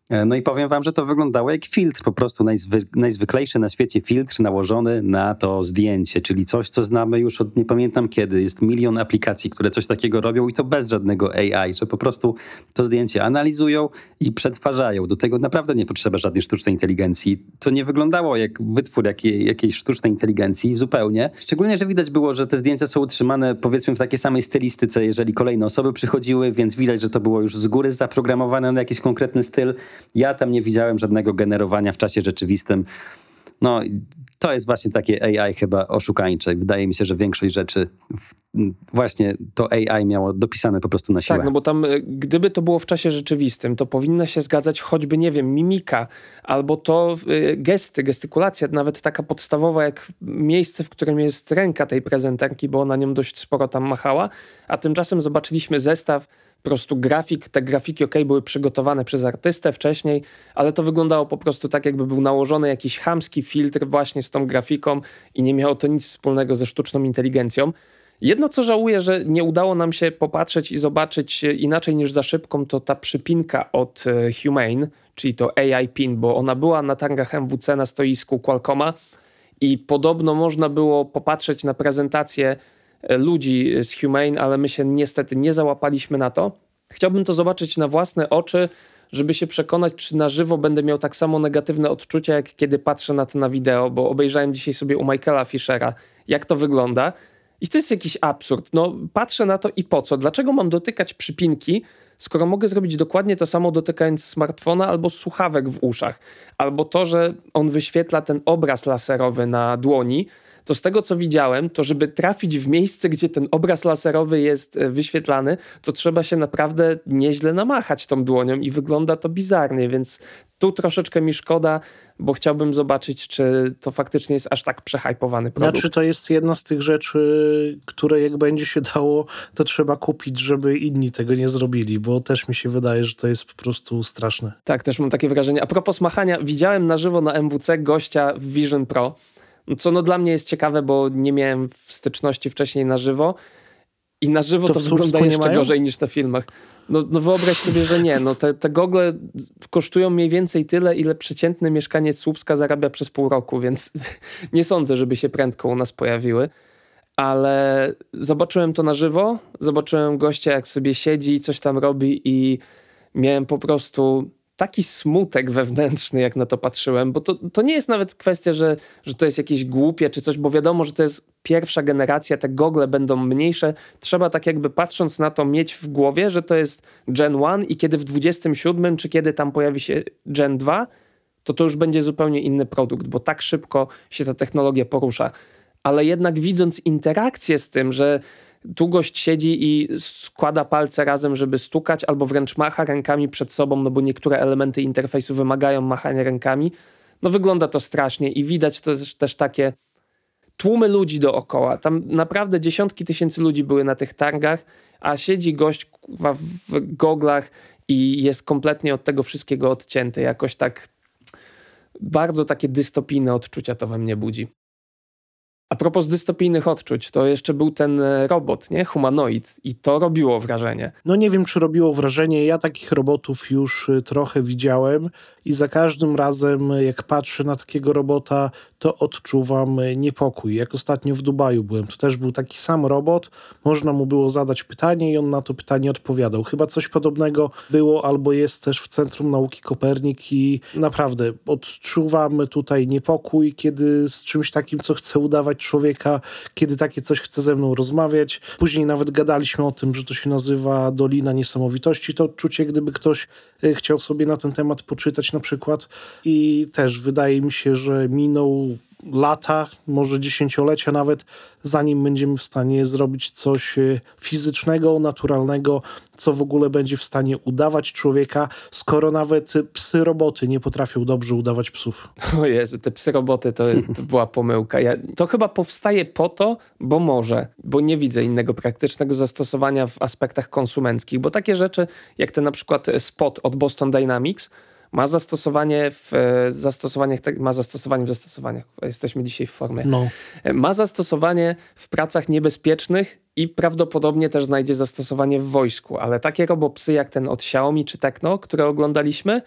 E, no i powiem wam, że to wyglądało jak filtr, po prostu najzwy, najzwyklejszy na świecie filtr nałożony na to zdjęcie, czyli coś, co znamy już od nie pamiętam kiedy. Jest milion aplikacji, które coś takiego robią i to bez żadnego AI, że po prostu to zdjęcie analizują i przetwarzają. Do tego naprawdę nie potrzeba żadnej sztucznej inteligencji. To nie wyglądało jak wytwór jakiej, jakiejś sztucznej inteligencji zupełnie. Szczególnie, że widać było, że te zdjęcia są utrzymane powiedzmy w takiej samej stylistyce, jeżeli kolejne osoby przychodziły, więc widać, że to było już z góry zaprogramowane na jakiś konkretny styl. Ja tam nie widziałem żadnego generowania w czasie rzeczywistym. No, to jest właśnie takie AI chyba oszukańcze. Wydaje mi się, że większość rzeczy właśnie to AI miało dopisane po prostu na siłę. Tak, no bo tam e, gdyby to było w czasie rzeczywistym, to powinna się zgadzać choćby, nie wiem, mimika albo to y, gesty, gestykulacja, nawet taka podstawowa jak miejsce, w którym jest ręka tej prezenterki, bo ona nią dość sporo tam machała, a tymczasem zobaczyliśmy zestaw po prostu grafik, te grafiki ok, były przygotowane przez artystę wcześniej, ale to wyglądało po prostu tak, jakby był nałożony jakiś chamski filtr właśnie z tą grafiką i nie miało to nic wspólnego ze sztuczną inteligencją. Jedno, co żałuję, że nie udało nam się popatrzeć i zobaczyć inaczej niż za szybką, to ta przypinka od e, Humane, czyli to AI pin, bo ona była na targach MWC na stoisku Qualcomma i podobno można było popatrzeć na prezentację E, ludzi z Humane, ale my się niestety nie załapaliśmy na to. Chciałbym to zobaczyć na własne oczy, żeby się przekonać, czy na żywo będę miał tak samo negatywne odczucia, jak kiedy patrzę na to na wideo, bo obejrzałem dzisiaj sobie u Michaela Fischera, jak to wygląda. I to jest jakiś absurd. No, patrzę na to i po co? Dlaczego mam dotykać przypinki, skoro mogę zrobić dokładnie to samo dotykając smartfona albo słuchawek w uszach? Albo to, że on wyświetla ten obraz laserowy na dłoni, to z tego co widziałem, to żeby trafić w miejsce, gdzie ten obraz laserowy jest e, wyświetlany, to trzeba się naprawdę nieźle namachać tą dłonią i wygląda to bizarnie, więc tu troszeczkę mi szkoda, bo chciałbym zobaczyć, czy to faktycznie jest aż tak przehajpowany produkt. Znaczy to jest jedna z tych rzeczy, które jak będzie się dało, to trzeba kupić, żeby inni tego nie zrobili, bo też mi się wydaje, że to jest po prostu straszne. Tak, też mam takie wrażenie. A propos machania, widziałem na żywo na MWC gościa w Vision Pro, co no dla mnie jest ciekawe, bo nie miałem w styczności wcześniej na żywo i na żywo to, to wygląda jeszcze gorzej niż na filmach. No, no wyobraź sobie, że nie. No te, te gogle kosztują mniej więcej tyle, ile przeciętny mieszkaniec Słupska zarabia przez pół roku, więc (laughs) nie sądzę, żeby się prędko u nas pojawiły. Ale zobaczyłem to na żywo, zobaczyłem gościa, jak sobie siedzi i coś tam robi i miałem po prostu taki smutek wewnętrzny, jak na to patrzyłem, bo to, to nie jest nawet kwestia, że, że to jest jakieś głupie czy coś, bo wiadomo, że to jest pierwsza generacja, te gogle będą mniejsze. Trzeba tak jakby patrząc na to mieć w głowie, że to jest Gen 1 i kiedy w 27 czy kiedy tam pojawi się Gen 2, to to już będzie zupełnie inny produkt, bo tak szybko się ta technologia porusza. Ale jednak widząc interakcję z tym, że tu gość siedzi i składa palce razem, żeby stukać, albo wręcz macha rękami przed sobą, no bo niektóre elementy interfejsu wymagają machania rękami. No wygląda to strasznie i widać to też, też takie tłumy ludzi dookoła. Tam naprawdę dziesiątki tysięcy ludzi były na tych targach, a siedzi gość w goglach i jest kompletnie od tego wszystkiego odcięty. Jakoś tak bardzo takie dystopijne odczucia to we mnie budzi. A propos dystopijnych odczuć, to jeszcze był ten e, robot, nie? Humanoid. I to robiło wrażenie. No nie wiem, czy robiło wrażenie. Ja takich robotów już e, trochę widziałem i za każdym razem, jak patrzę na takiego robota, to odczuwam e, niepokój. Jak ostatnio w Dubaju byłem, to też był taki sam robot. Można mu było zadać pytanie i on na to pytanie odpowiadał. Chyba coś podobnego było albo jest też w Centrum Nauki Kopernik i naprawdę odczuwam tutaj niepokój, kiedy z czymś takim, co chcę udawać człowieka, kiedy takie coś chce ze mną rozmawiać. Później nawet gadaliśmy o tym, że to się nazywa Dolina Niesamowitości. To odczucie, gdyby ktoś e, chciał sobie na ten temat poczytać na przykład. I też wydaje mi się, że minął lata, może dziesięciolecia nawet, zanim będziemy w stanie zrobić coś e, fizycznego, naturalnego, co w ogóle będzie w stanie udawać człowieka, skoro nawet psy roboty nie potrafią dobrze udawać psów. (laughs) O Jezu, te psy roboty to, jest, to była pomyłka. Ja, to chyba powstaje po to, bo może, bo nie widzę innego praktycznego zastosowania w aspektach konsumenckich, bo takie rzeczy jak ten na przykład spot od Boston Dynamics, ma zastosowanie w e, zastosowaniach, ma zastosowanie w zastosowaniach, jesteśmy dzisiaj w formie, no. E, ma zastosowanie w pracach niebezpiecznych i prawdopodobnie też znajdzie zastosowanie w wojsku, ale takie robopsy jak ten od Xiaomi czy Tecno, które oglądaliśmy,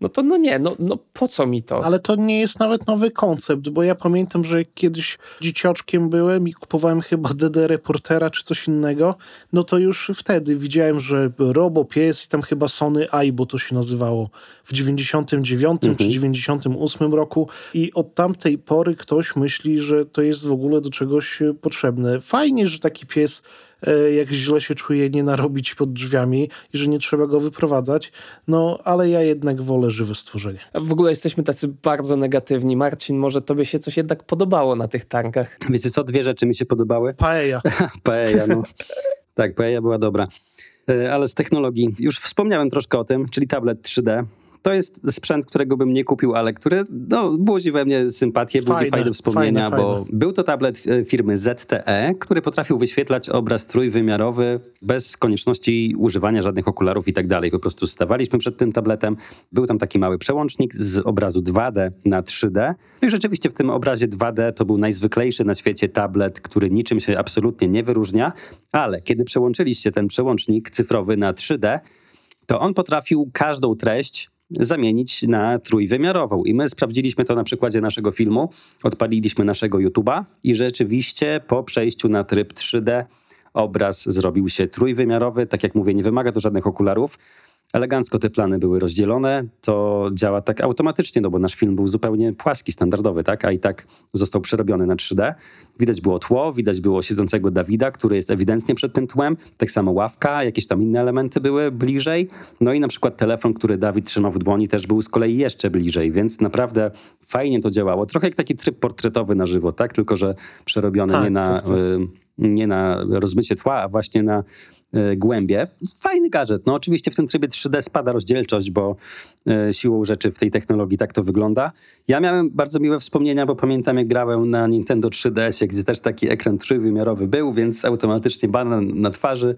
no to no nie, no, no po co mi to? Ale to nie jest nawet nowy koncept, bo ja pamiętam, że kiedyś dzieciaczkiem byłem i kupowałem chyba DD Reportera czy coś innego, no to już wtedy widziałem, że Robo Pies i tam chyba Sony Aibo to się nazywało w 99 Mhm. czy 98 roku i od tamtej pory ktoś myśli, że to jest w ogóle do czegoś potrzebne. Fajnie, że taki pies jak źle się czuje, nie narobić pod drzwiami i że nie trzeba go wyprowadzać, no ale ja jednak wolę żywe stworzenie. W ogóle jesteśmy tacy bardzo negatywni. Marcin, może tobie się coś jednak podobało na tych tankach? Wiecie co, dwie rzeczy mi się podobały. Paella. (laughs) Paella, no. tak, Paella była dobra. E, Ale z technologii, już wspomniałem troszkę o tym, czyli tablet 3D. To jest sprzęt, którego bym nie kupił, ale który no, budzi we mnie sympatię, budzi Fajne, fajne wspomnienia, fajne, bo fajne. był to tablet e, firmy ZTE, który potrafił wyświetlać obraz trójwymiarowy bez konieczności używania żadnych okularów i tak dalej. Po prostu stawaliśmy przed tym tabletem. Był tam taki mały przełącznik z obrazu 2D na 3D. No i rzeczywiście w tym obrazie 2D to był najzwyklejszy na świecie tablet, który niczym się absolutnie nie wyróżnia, ale kiedy przełączyliście ten przełącznik cyfrowy na 3D, to on potrafił każdą treść zamienić na trójwymiarową. I my sprawdziliśmy to na przykładzie naszego filmu, odpaliliśmy naszego YouTube'a i rzeczywiście po przejściu na tryb 3D obraz zrobił się trójwymiarowy. Tak jak mówię, nie wymaga to żadnych okularów. Elegancko te plany były rozdzielone. To działa tak automatycznie, no bo nasz film był zupełnie płaski, standardowy, tak? A i tak został przerobiony na 3D. Widać było tło, widać było siedzącego Dawida, który jest ewidentnie przed tym tłem. Tak samo ławka, jakieś tam inne elementy były bliżej. No i na przykład telefon, który Dawid trzymał w dłoni, też był z kolei jeszcze bliżej, więc naprawdę fajnie to działało. Trochę jak taki tryb portretowy na żywo, tak? Tylko, że przerobiony Tak, nie na tak, tak. y, nie na rozmycie tła, a właśnie na głębie. Fajny gadżet. No oczywiście w tym trybie 3D spada rozdzielczość, bo y, siłą rzeczy w tej technologii tak to wygląda. Ja miałem bardzo miłe wspomnienia, bo pamiętam jak grałem na Nintendo 3DS, gdzie też taki ekran trójwymiarowy był, więc automatycznie banan na twarzy,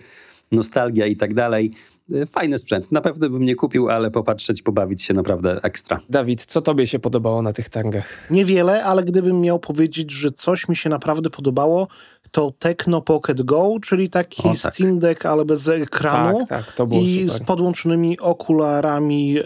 nostalgia i tak dalej. Y, Fajny sprzęt. Na pewno bym nie kupił, ale popatrzeć, pobawić się naprawdę ekstra. Dawid, co tobie się podobało na tych tankach? Niewiele, ale gdybym miał powiedzieć, że coś mi się naprawdę podobało, to Tecno Pocket Go, czyli taki O, tak. Steam Deck, ale bez ekranu. Tak, tak, to było I z super. podłączonymi okularami, e,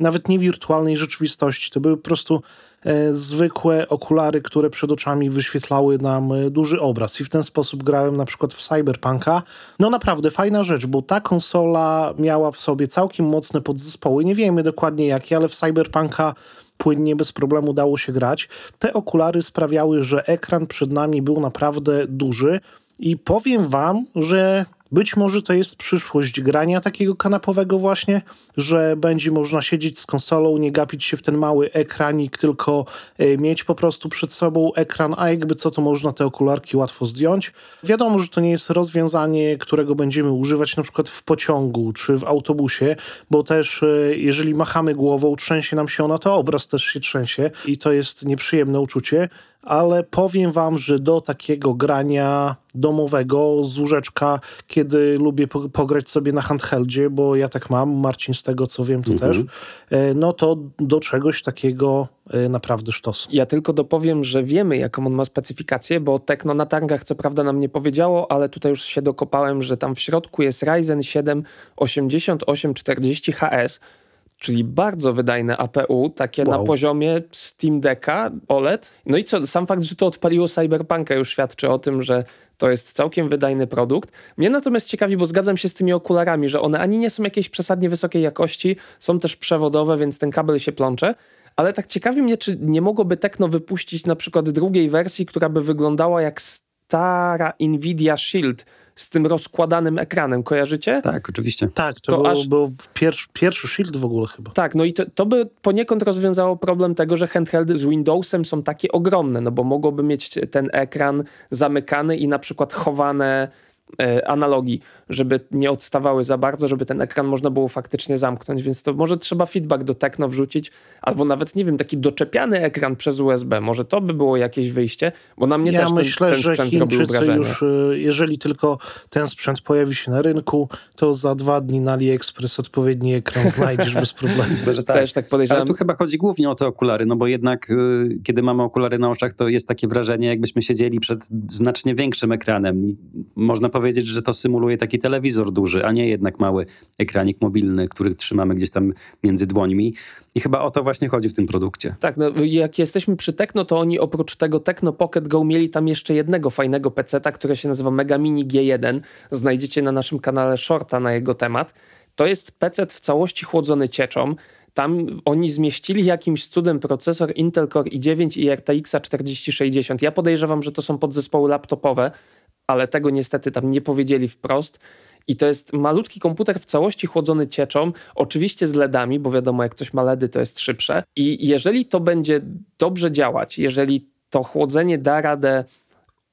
nawet nie wirtualnej rzeczywistości. To były po prostu e, zwykłe okulary, które przed oczami wyświetlały nam e, duży obraz. I w ten sposób grałem na przykład w Cyberpunka. No naprawdę fajna rzecz, bo ta konsola miała w sobie całkiem mocne podzespoły. Nie wiemy dokładnie jakie, ale w Cyberpunka płynnie, bez problemu dało się grać. Te okulary sprawiały, że ekran przed nami był naprawdę duży i powiem wam, że być może to jest przyszłość grania takiego kanapowego właśnie, że będzie można siedzieć z konsolą, nie gapić się w ten mały ekranik, tylko e, mieć po prostu przed sobą ekran, a jakby co, to można te okularki łatwo zdjąć. Wiadomo, że to nie jest rozwiązanie, którego będziemy używać na przykład w pociągu czy w autobusie, bo też e, jeżeli machamy głową, trzęsie nam się ona, to obraz też się trzęsie i to jest nieprzyjemne uczucie, ale powiem wam, że do takiego grania domowego z łóżeczka, kiedy lubię po- pograć sobie na handheldzie, bo ja tak mam, Marcin z tego co wiem to Mhm. też, e, no to do czegoś takiego e, naprawdę sztos. Ja tylko dopowiem, że wiemy, jaką on ma specyfikację, bo Tekno na tangach co prawda nam nie powiedziało, ale tutaj już się dokopałem, że tam w środku jest Ryzen 7 8840 HS, czyli bardzo wydajne APU, takie na Wow. poziomie Steam Decka OLED. No i co, sam fakt, że to odpaliło Cyberpunka już świadczy o tym, że to jest całkiem wydajny produkt. Mnie natomiast ciekawi, bo zgadzam się z tymi okularami, że one ani nie są jakiejś przesadnie wysokiej jakości, są też przewodowe, więc ten kabel się plącze. Ale tak ciekawi mnie, czy nie mogłoby Tekno wypuścić na przykład drugiej wersji, która by wyglądała jak stara Nvidia Shield z tym rozkładanym ekranem. Kojarzycie? Tak, oczywiście. Tak, to, To był, aż- był pierwszy, pierwszy Shield w ogóle chyba. Tak, no i to, to by poniekąd rozwiązało problem tego, że handheldy z Windowsem są takie ogromne, no bo mogłoby mieć ten ekran zamykany i na przykład chowane e, analogi, żeby nie odstawały za bardzo, żeby ten ekran można było faktycznie zamknąć, więc to może trzeba feedback do Tekno wrzucić, albo nawet, nie wiem, taki doczepiany ekran przez USB, może to by było jakieś wyjście, bo na mnie ja też ten, myślę, ten że sprzęt zrobił Chińczycy wrażenie. już, e, jeżeli tylko ten sprzęt pojawi się na rynku, to za dwa dni na AliExpress odpowiedni ekran znajdziesz bez problemu. Myślę, (laughs) że tak. Też tak Ale podejrzewam. tu chyba chodzi głównie o te okulary, no bo jednak y, kiedy mamy okulary na oczach, to jest takie wrażenie, jakbyśmy siedzieli przed znacznie większym ekranem. Można powiedzieć, powiedzieć, że to symuluje taki telewizor duży, a nie jednak mały ekranik mobilny, który trzymamy gdzieś tam między dłońmi. I chyba o to właśnie chodzi w tym produkcie. Tak, no, jak jesteśmy przy Tekno, to oni oprócz tego Tekno Pocket Go mieli tam jeszcze jednego fajnego peceta, który się nazywa Mega Mini G1. Znajdziecie na naszym kanale shorta na jego temat. To jest pecet w całości chłodzony cieczą. Tam oni zmieścili jakimś cudem procesor Intel Core i9 i RTX 4060. Ja podejrzewam, że to są podzespoły laptopowe, ale tego niestety tam nie powiedzieli wprost. I to jest malutki komputer w całości chłodzony cieczą, oczywiście z LEDami, bo wiadomo, jak coś ma LEDy, to jest szybsze. I jeżeli to będzie dobrze działać, jeżeli to chłodzenie da radę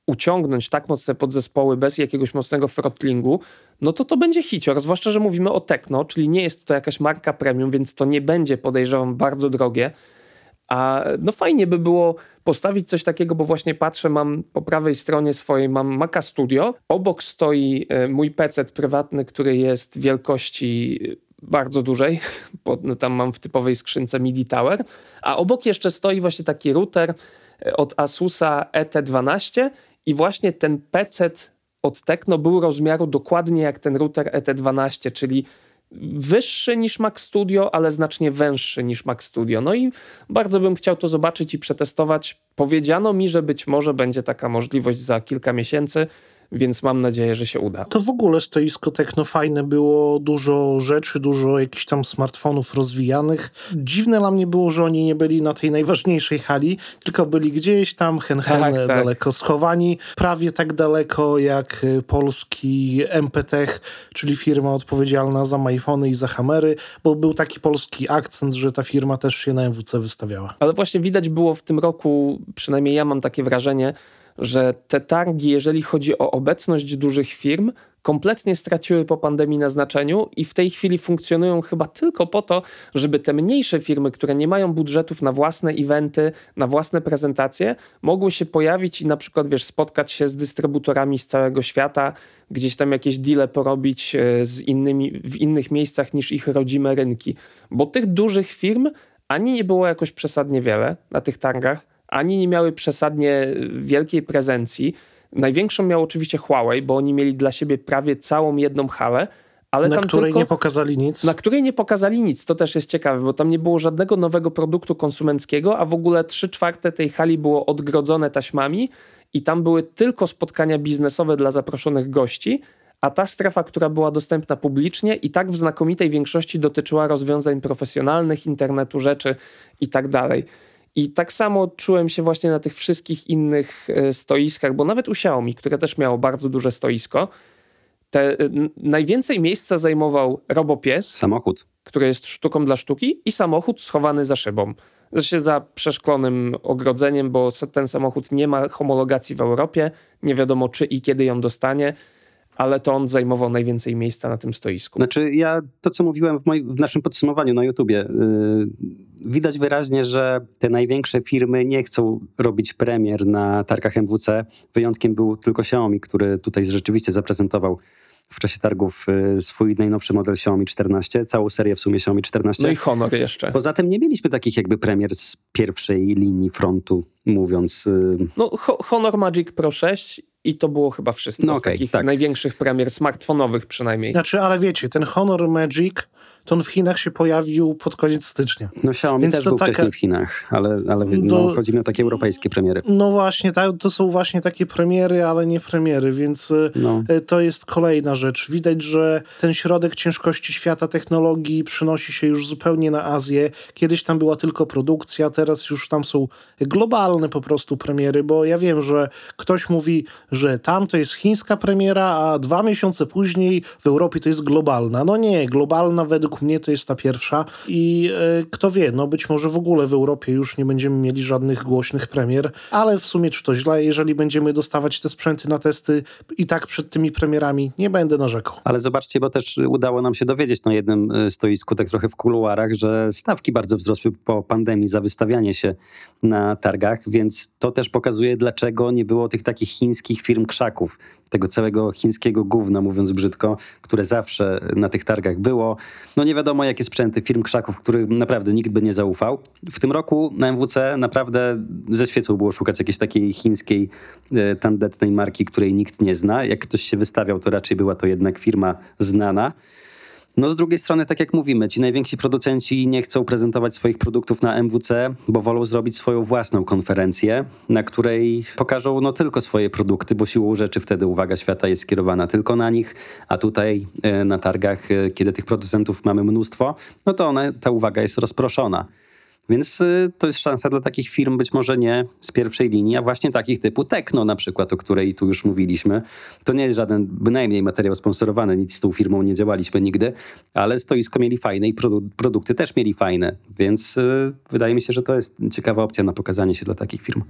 uciągnąć tak mocne podzespoły bez jakiegoś mocnego throttlingu, no to to będzie hicior, zwłaszcza, że mówimy o Tekno, czyli nie jest to jakaś marka premium, więc to nie będzie, podejrzewam, bardzo drogie. A no fajnie by było postawić coś takiego, bo właśnie patrzę, mam po prawej stronie swojej, mam Maca Studio. Obok stoi e, mój PC prywatny, który jest wielkości bardzo dużej, (laughs) bo no, tam mam w typowej skrzynce MIDI Tower, a obok jeszcze stoi właśnie taki router e, od Asusa ET12 i właśnie ten PC od Tekno był rozmiaru dokładnie jak ten router ET12, czyli wyższy niż Mac Studio, ale znacznie węższy niż Mac Studio. No i bardzo bym chciał to zobaczyć i przetestować. Powiedziano mi, że być może będzie taka możliwość za kilka miesięcy więc mam nadzieję, że się uda. To w ogóle stoisko techno fajne było, dużo rzeczy, dużo jakichś tam smartfonów rozwijanych. Dziwne dla mnie było, że oni nie byli na tej najważniejszej hali, tylko byli gdzieś tam hen, tak, tak. daleko schowani, prawie tak daleko jak y, polski MPTech, czyli firma odpowiedzialna za iPhony i za Hamery, bo był taki polski akcent, że ta firma też się na MWC wystawiała. Ale właśnie widać było w tym roku, przynajmniej ja mam takie wrażenie, że te targi, jeżeli chodzi o obecność dużych firm, kompletnie straciły po pandemii na znaczeniu i w tej chwili funkcjonują chyba tylko po to, żeby te mniejsze firmy, które nie mają budżetów na własne eventy, na własne prezentacje, mogły się pojawić i na przykład, wiesz, spotkać się z dystrybutorami z całego świata, gdzieś tam jakieś deale porobić e, z innymi, w innych miejscach niż ich rodzime rynki. Bo tych dużych firm ani nie było jakoś przesadnie wiele na tych targach, ani nie miały przesadnie wielkiej prezencji. Największą miał oczywiście Huawei, bo oni mieli dla siebie prawie całą jedną halę, ale na tam której tylko, nie pokazali nic. Na której nie pokazali nic. To też jest ciekawe, bo tam nie było żadnego nowego produktu konsumenckiego, a w ogóle trzy czwarte tej hali było odgrodzone taśmami i tam były tylko spotkania biznesowe dla zaproszonych gości, a ta strefa, która była dostępna publicznie i tak w znakomitej większości dotyczyła rozwiązań profesjonalnych, internetu rzeczy i tak dalej. I tak samo czułem się właśnie na tych wszystkich innych e, stoiskach, bo nawet u Xiaomi, które też miało bardzo duże stoisko, te, e, najwięcej miejsca zajmował robopies. Samochód. Który jest sztuką dla sztuki i samochód schowany za szybą. Zresztą za przeszklonym ogrodzeniem, bo ten samochód nie ma homologacji w Europie. Nie wiadomo, czy i kiedy ją dostanie ale to on zajmował najwięcej miejsca na tym stoisku. Znaczy ja to, co mówiłem w, w naszym podsumowaniu na YouTubie, yy, widać wyraźnie, że te największe firmy nie chcą robić premier na targach MWC. Wyjątkiem był tylko Xiaomi, który tutaj rzeczywiście zaprezentował w czasie targów y, swój najnowszy model Xiaomi 14, całą serię w sumie Xiaomi 14. No i Honor jeszcze. Poza tym nie mieliśmy takich jakby premier z pierwszej linii frontu, mówiąc. Y, no Honor Magic Pro 6 i to było chyba wszystko no okay, z takich tak. największych premier smartfonowych przynajmniej. Znaczy, ale wiecie, ten Honor Magic to on w Chinach się pojawił pod koniec stycznia. No Xiaomi Więc też był taka... wcześniej w Chinach, ale, ale no, chodzi mi o takie europejskie premiery. No właśnie, tak, to są właśnie takie premiery, ale nie premiery, więc y, no. Y, to jest kolejna rzecz. Widać, że ten środek ciężkości świata technologii przynosi się już zupełnie na Azję. Kiedyś tam była tylko produkcja, teraz już tam są globalne po prostu premiery, bo ja wiem, że ktoś mówi, że tam to jest chińska premiera, a dwa miesiące później w Europie to jest globalna. No nie, globalna według mnie to jest ta pierwsza i e, kto wie, no być może w ogóle w Europie już nie będziemy mieli żadnych głośnych premier, ale w sumie czy to źle, jeżeli będziemy dostawać te sprzęty na testy i tak przed tymi premierami, nie będę narzekał. Ale zobaczcie, bo też udało nam się dowiedzieć na jednym e, stoisku, tak trochę w kuluarach, że stawki bardzo wzrosły po pandemii za wystawianie się na targach, więc to też pokazuje, dlaczego nie było tych takich chińskich firm krzaków, tego całego chińskiego gówna, mówiąc brzydko, które zawsze na tych targach było. No nie wiadomo jakie sprzęty firm krzaków, którym naprawdę nikt by nie zaufał. W tym roku na MWC naprawdę ze świecą było szukać jakiejś takiej chińskiej, e, tandetnej marki, której nikt nie zna. Jak ktoś się wystawiał, to raczej była to jednak firma znana. No z drugiej strony, tak jak mówimy, ci najwięksi producenci nie chcą prezentować swoich produktów na MWC, bo wolą zrobić swoją własną konferencję, na której pokażą no tylko swoje produkty, bo siłą rzeczy wtedy uwaga świata jest skierowana tylko na nich, a tutaj e, na targach, e, kiedy tych producentów mamy mnóstwo, no to one, ta uwaga jest rozproszona. Więc y, to jest szansa dla takich firm, być może nie z pierwszej linii, a właśnie takich typu Tekno na przykład, o której tu już mówiliśmy. To nie jest żaden bynajmniej materiał sponsorowany, nic z tą firmą nie działaliśmy nigdy, ale stoisko mieli fajne i produ produkty też mieli fajne, więc y, wydaje mi się, że to jest ciekawa opcja na pokazanie się dla takich firm.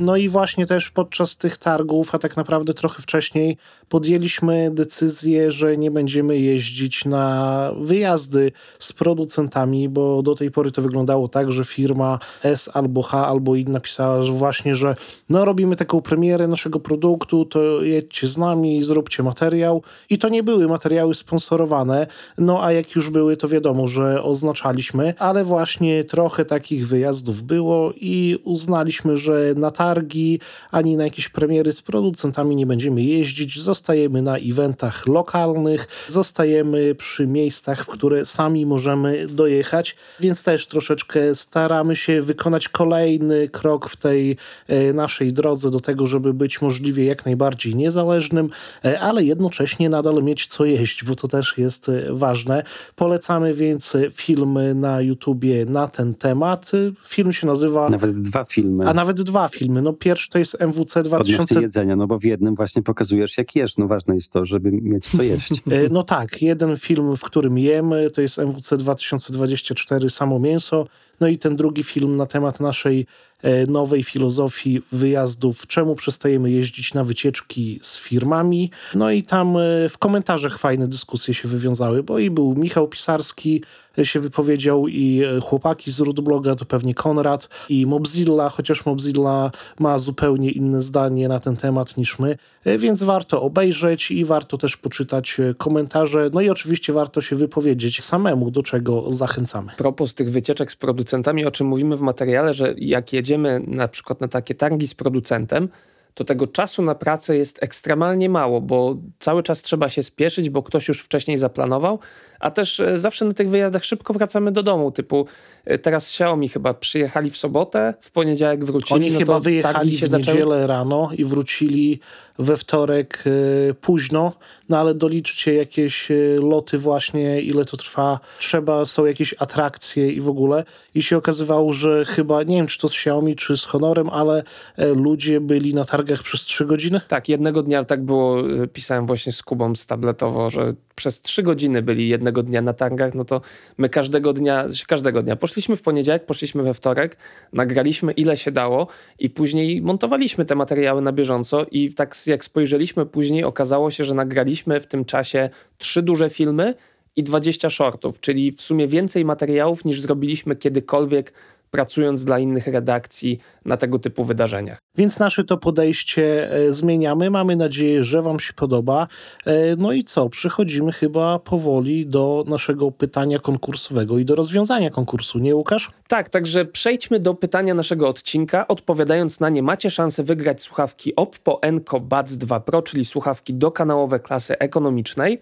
No i właśnie też podczas tych targów, a tak naprawdę trochę wcześniej, podjęliśmy decyzję, że nie będziemy jeździć na wyjazdy z producentami, bo do tej pory to wyglądało tak, że firma S albo H albo I napisała że właśnie, że no robimy taką premierę naszego produktu, to jedźcie z nami, zróbcie materiał. I to nie były materiały sponsorowane, no a jak już były, to wiadomo, że oznaczaliśmy, ale właśnie trochę takich wyjazdów było i uznaliśmy, że na targi, ani na jakieś premiery z producentami nie będziemy jeździć. Zostajemy na eventach lokalnych, zostajemy przy miejscach, w które sami możemy dojechać, więc też troszeczkę staramy się wykonać kolejny krok w tej e, naszej drodze do tego, żeby być możliwie jak najbardziej niezależnym, e, ale jednocześnie nadal mieć co jeść, bo to też jest e, ważne. Polecamy więc filmy na YouTubie na ten temat. Film się nazywa... Nawet dwa filmy. A nawet dwa filmy filmy. No pierwszy to jest MWC 2000... Odnośnie jedzenia, no bo w jednym właśnie pokazujesz jak jesz. No ważne jest to, żeby mieć co jeść. (laughs) E, no tak, jeden film, w którym jemy, to jest MWC 2024 Samo Mięso. No i ten drugi film na temat naszej e, nowej filozofii wyjazdów, czemu przestajemy jeździć na wycieczki z firmami. No i tam e, w komentarzach fajne dyskusje się wywiązały, bo i był Michał Pisarski, się wypowiedział i chłopaki z Rootbloga, to pewnie Konrad i Mobzilla, chociaż Mobzilla ma zupełnie inne zdanie na ten temat niż my, więc warto obejrzeć i warto też poczytać komentarze, no i oczywiście warto się wypowiedzieć samemu, do czego zachęcamy. Propos tych wycieczek z producentami, o czym mówimy w materiale, że jak jedziemy na przykład na takie targi z producentem, to tego czasu na pracę jest ekstremalnie mało, bo cały czas trzeba się spieszyć, bo ktoś już wcześniej zaplanował, a też e, zawsze na tych wyjazdach szybko wracamy do domu, typu e, teraz Xiaomi chyba przyjechali w sobotę, w poniedziałek wrócili. Oni no chyba wyjechali się w niedzielę zaczęły... rano i wrócili we wtorek y, późno, no ale doliczcie jakieś y, loty właśnie, ile to trwa, trzeba, są jakieś atrakcje i w ogóle. I się okazywało, że chyba, nie wiem czy to z Xiaomi, czy z Honorem, ale y, ludzie byli na targach przez trzy godziny. Tak, jednego dnia tak było, pisałem właśnie z Kubą z tabletowo, że przez trzy godziny byli jednego dnia na targach, no to my każdego dnia, każdego dnia. Poszliśmy w poniedziałek, poszliśmy we wtorek, nagraliśmy ile się dało i później montowaliśmy te materiały na bieżąco i tak jak spojrzeliśmy później, okazało się, że nagraliśmy w tym czasie trzy duże filmy i 20 shortów, czyli w sumie więcej materiałów niż zrobiliśmy kiedykolwiek pracując dla innych redakcji na tego typu wydarzeniach. Więc nasze to podejście e, zmieniamy. Mamy nadzieję, że Wam się podoba. E, no i co? Przechodzimy chyba powoli do naszego pytania konkursowego i do rozwiązania konkursu, nie Łukasz? Tak, także przejdźmy do pytania naszego odcinka. Odpowiadając na nie, macie szansę wygrać słuchawki Oppo Enco Buds 2 Pro, czyli słuchawki dokanałowe klasy ekonomicznej.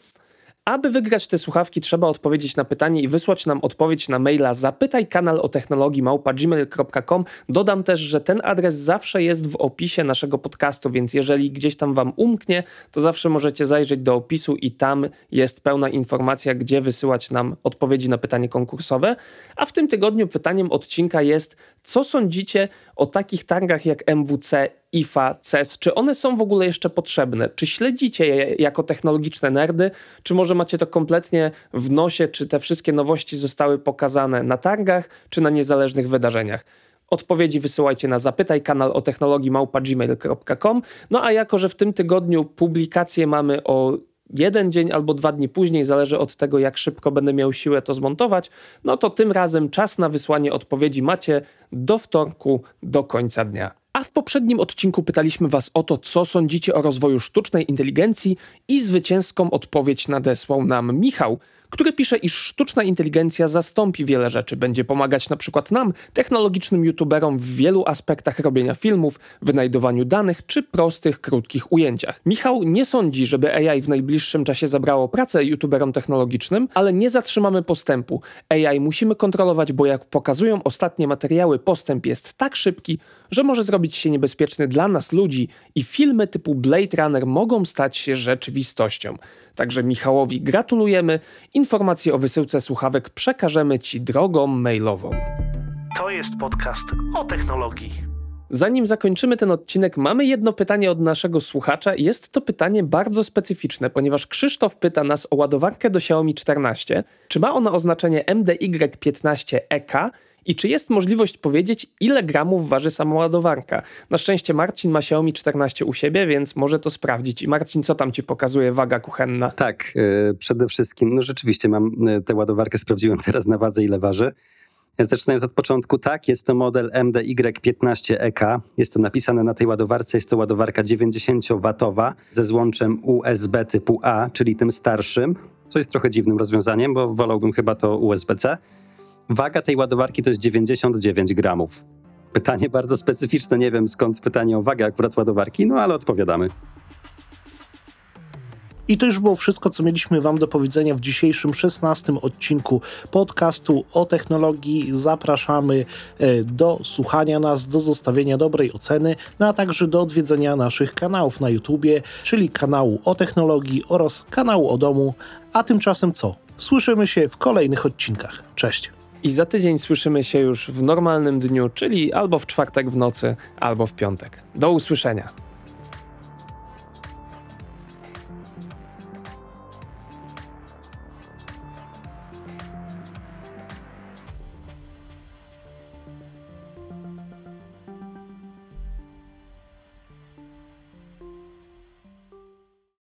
Aby wygrać te słuchawki, trzeba odpowiedzieć na pytanie i wysłać nam odpowiedź na maila zapytaj kanal o technologii małpa.gmail.com. Dodam też, że ten adres zawsze jest w opisie naszego podcastu, więc jeżeli gdzieś tam wam umknie, to zawsze możecie zajrzeć do opisu i tam jest pełna informacja, gdzie wysyłać nam odpowiedzi na pytanie konkursowe. A w tym tygodniu pytaniem odcinka jest, co sądzicie o takich targach jak MWC IFA, CES, czy one są w ogóle jeszcze potrzebne? Czy śledzicie je jako technologiczne nerdy, czy może macie to kompletnie w nosie, czy te wszystkie nowości zostały pokazane na targach, czy na niezależnych wydarzeniach? Odpowiedzi wysyłajcie na zapytaj kanal o technologii małpa.gmail.com. No a jako, że w tym tygodniu publikacje mamy o jeden dzień albo dwa dni później, zależy od tego, jak szybko będę miał siłę to zmontować, no to tym razem czas na wysłanie odpowiedzi macie do wtorku, do końca dnia. A w poprzednim odcinku pytaliśmy Was o to, co sądzicie o rozwoju sztucznej inteligencji i zwycięską odpowiedź nadesłał nam Michał, który pisze, iż sztuczna inteligencja zastąpi wiele rzeczy. Będzie pomagać na przykład nam, technologicznym youtuberom, w wielu aspektach robienia filmów, wynajdowaniu danych czy prostych, krótkich ujęciach. Michał nie sądzi, żeby AI w najbliższym czasie zabrało pracę youtuberom technologicznym, ale nie zatrzymamy postępu. AI musimy kontrolować, bo jak pokazują ostatnie materiały, postęp jest tak szybki, że może zrobić się niebezpieczny dla nas ludzi i filmy typu Blade Runner mogą stać się rzeczywistością. Także Michałowi gratulujemy. Informacje o wysyłce słuchawek przekażemy Ci drogą mailową. To jest podcast o technologii. Zanim zakończymy ten odcinek, mamy jedno pytanie od naszego słuchacza. Jest to pytanie bardzo specyficzne, ponieważ Krzysztof pyta nas o ładowarkę do Xiaomi 14. Czy ma ona oznaczenie MDY15EK i czy jest możliwość powiedzieć, ile gramów waży sama ładowarka? Na szczęście Marcin ma Xiaomi 14 u siebie, więc może to sprawdzić. I Marcin, co tam ci pokazuje waga kuchenna? Tak, e, przede wszystkim, no rzeczywiście mam e, tę ładowarkę, sprawdziłem (laughs) teraz na wadze ile waży. Zaczynając od początku, tak, jest to model MDY15EK. Jest to napisane na tej ładowarce. Jest to ładowarka 90W ze złączem USB typu A, czyli tym starszym, co jest trochę dziwnym rozwiązaniem, bo wolałbym chyba to USB-C. Waga tej ładowarki to jest 99 gramów. Pytanie bardzo specyficzne, nie wiem skąd pytanie o wagę akurat ładowarki, no ale odpowiadamy. I to już było wszystko, co mieliśmy Wam do powiedzenia w dzisiejszym 16 odcinku podcastu o technologii. Zapraszamy e, do słuchania nas, do zostawienia dobrej oceny, no a także do odwiedzenia naszych kanałów na YouTubie, czyli kanału o technologii oraz kanału o domu. A tymczasem co? Słyszymy się w kolejnych odcinkach. Cześć! I za tydzień słyszymy się już w normalnym dniu, czyli albo w czwartek w nocy, albo w piątek. Do usłyszenia.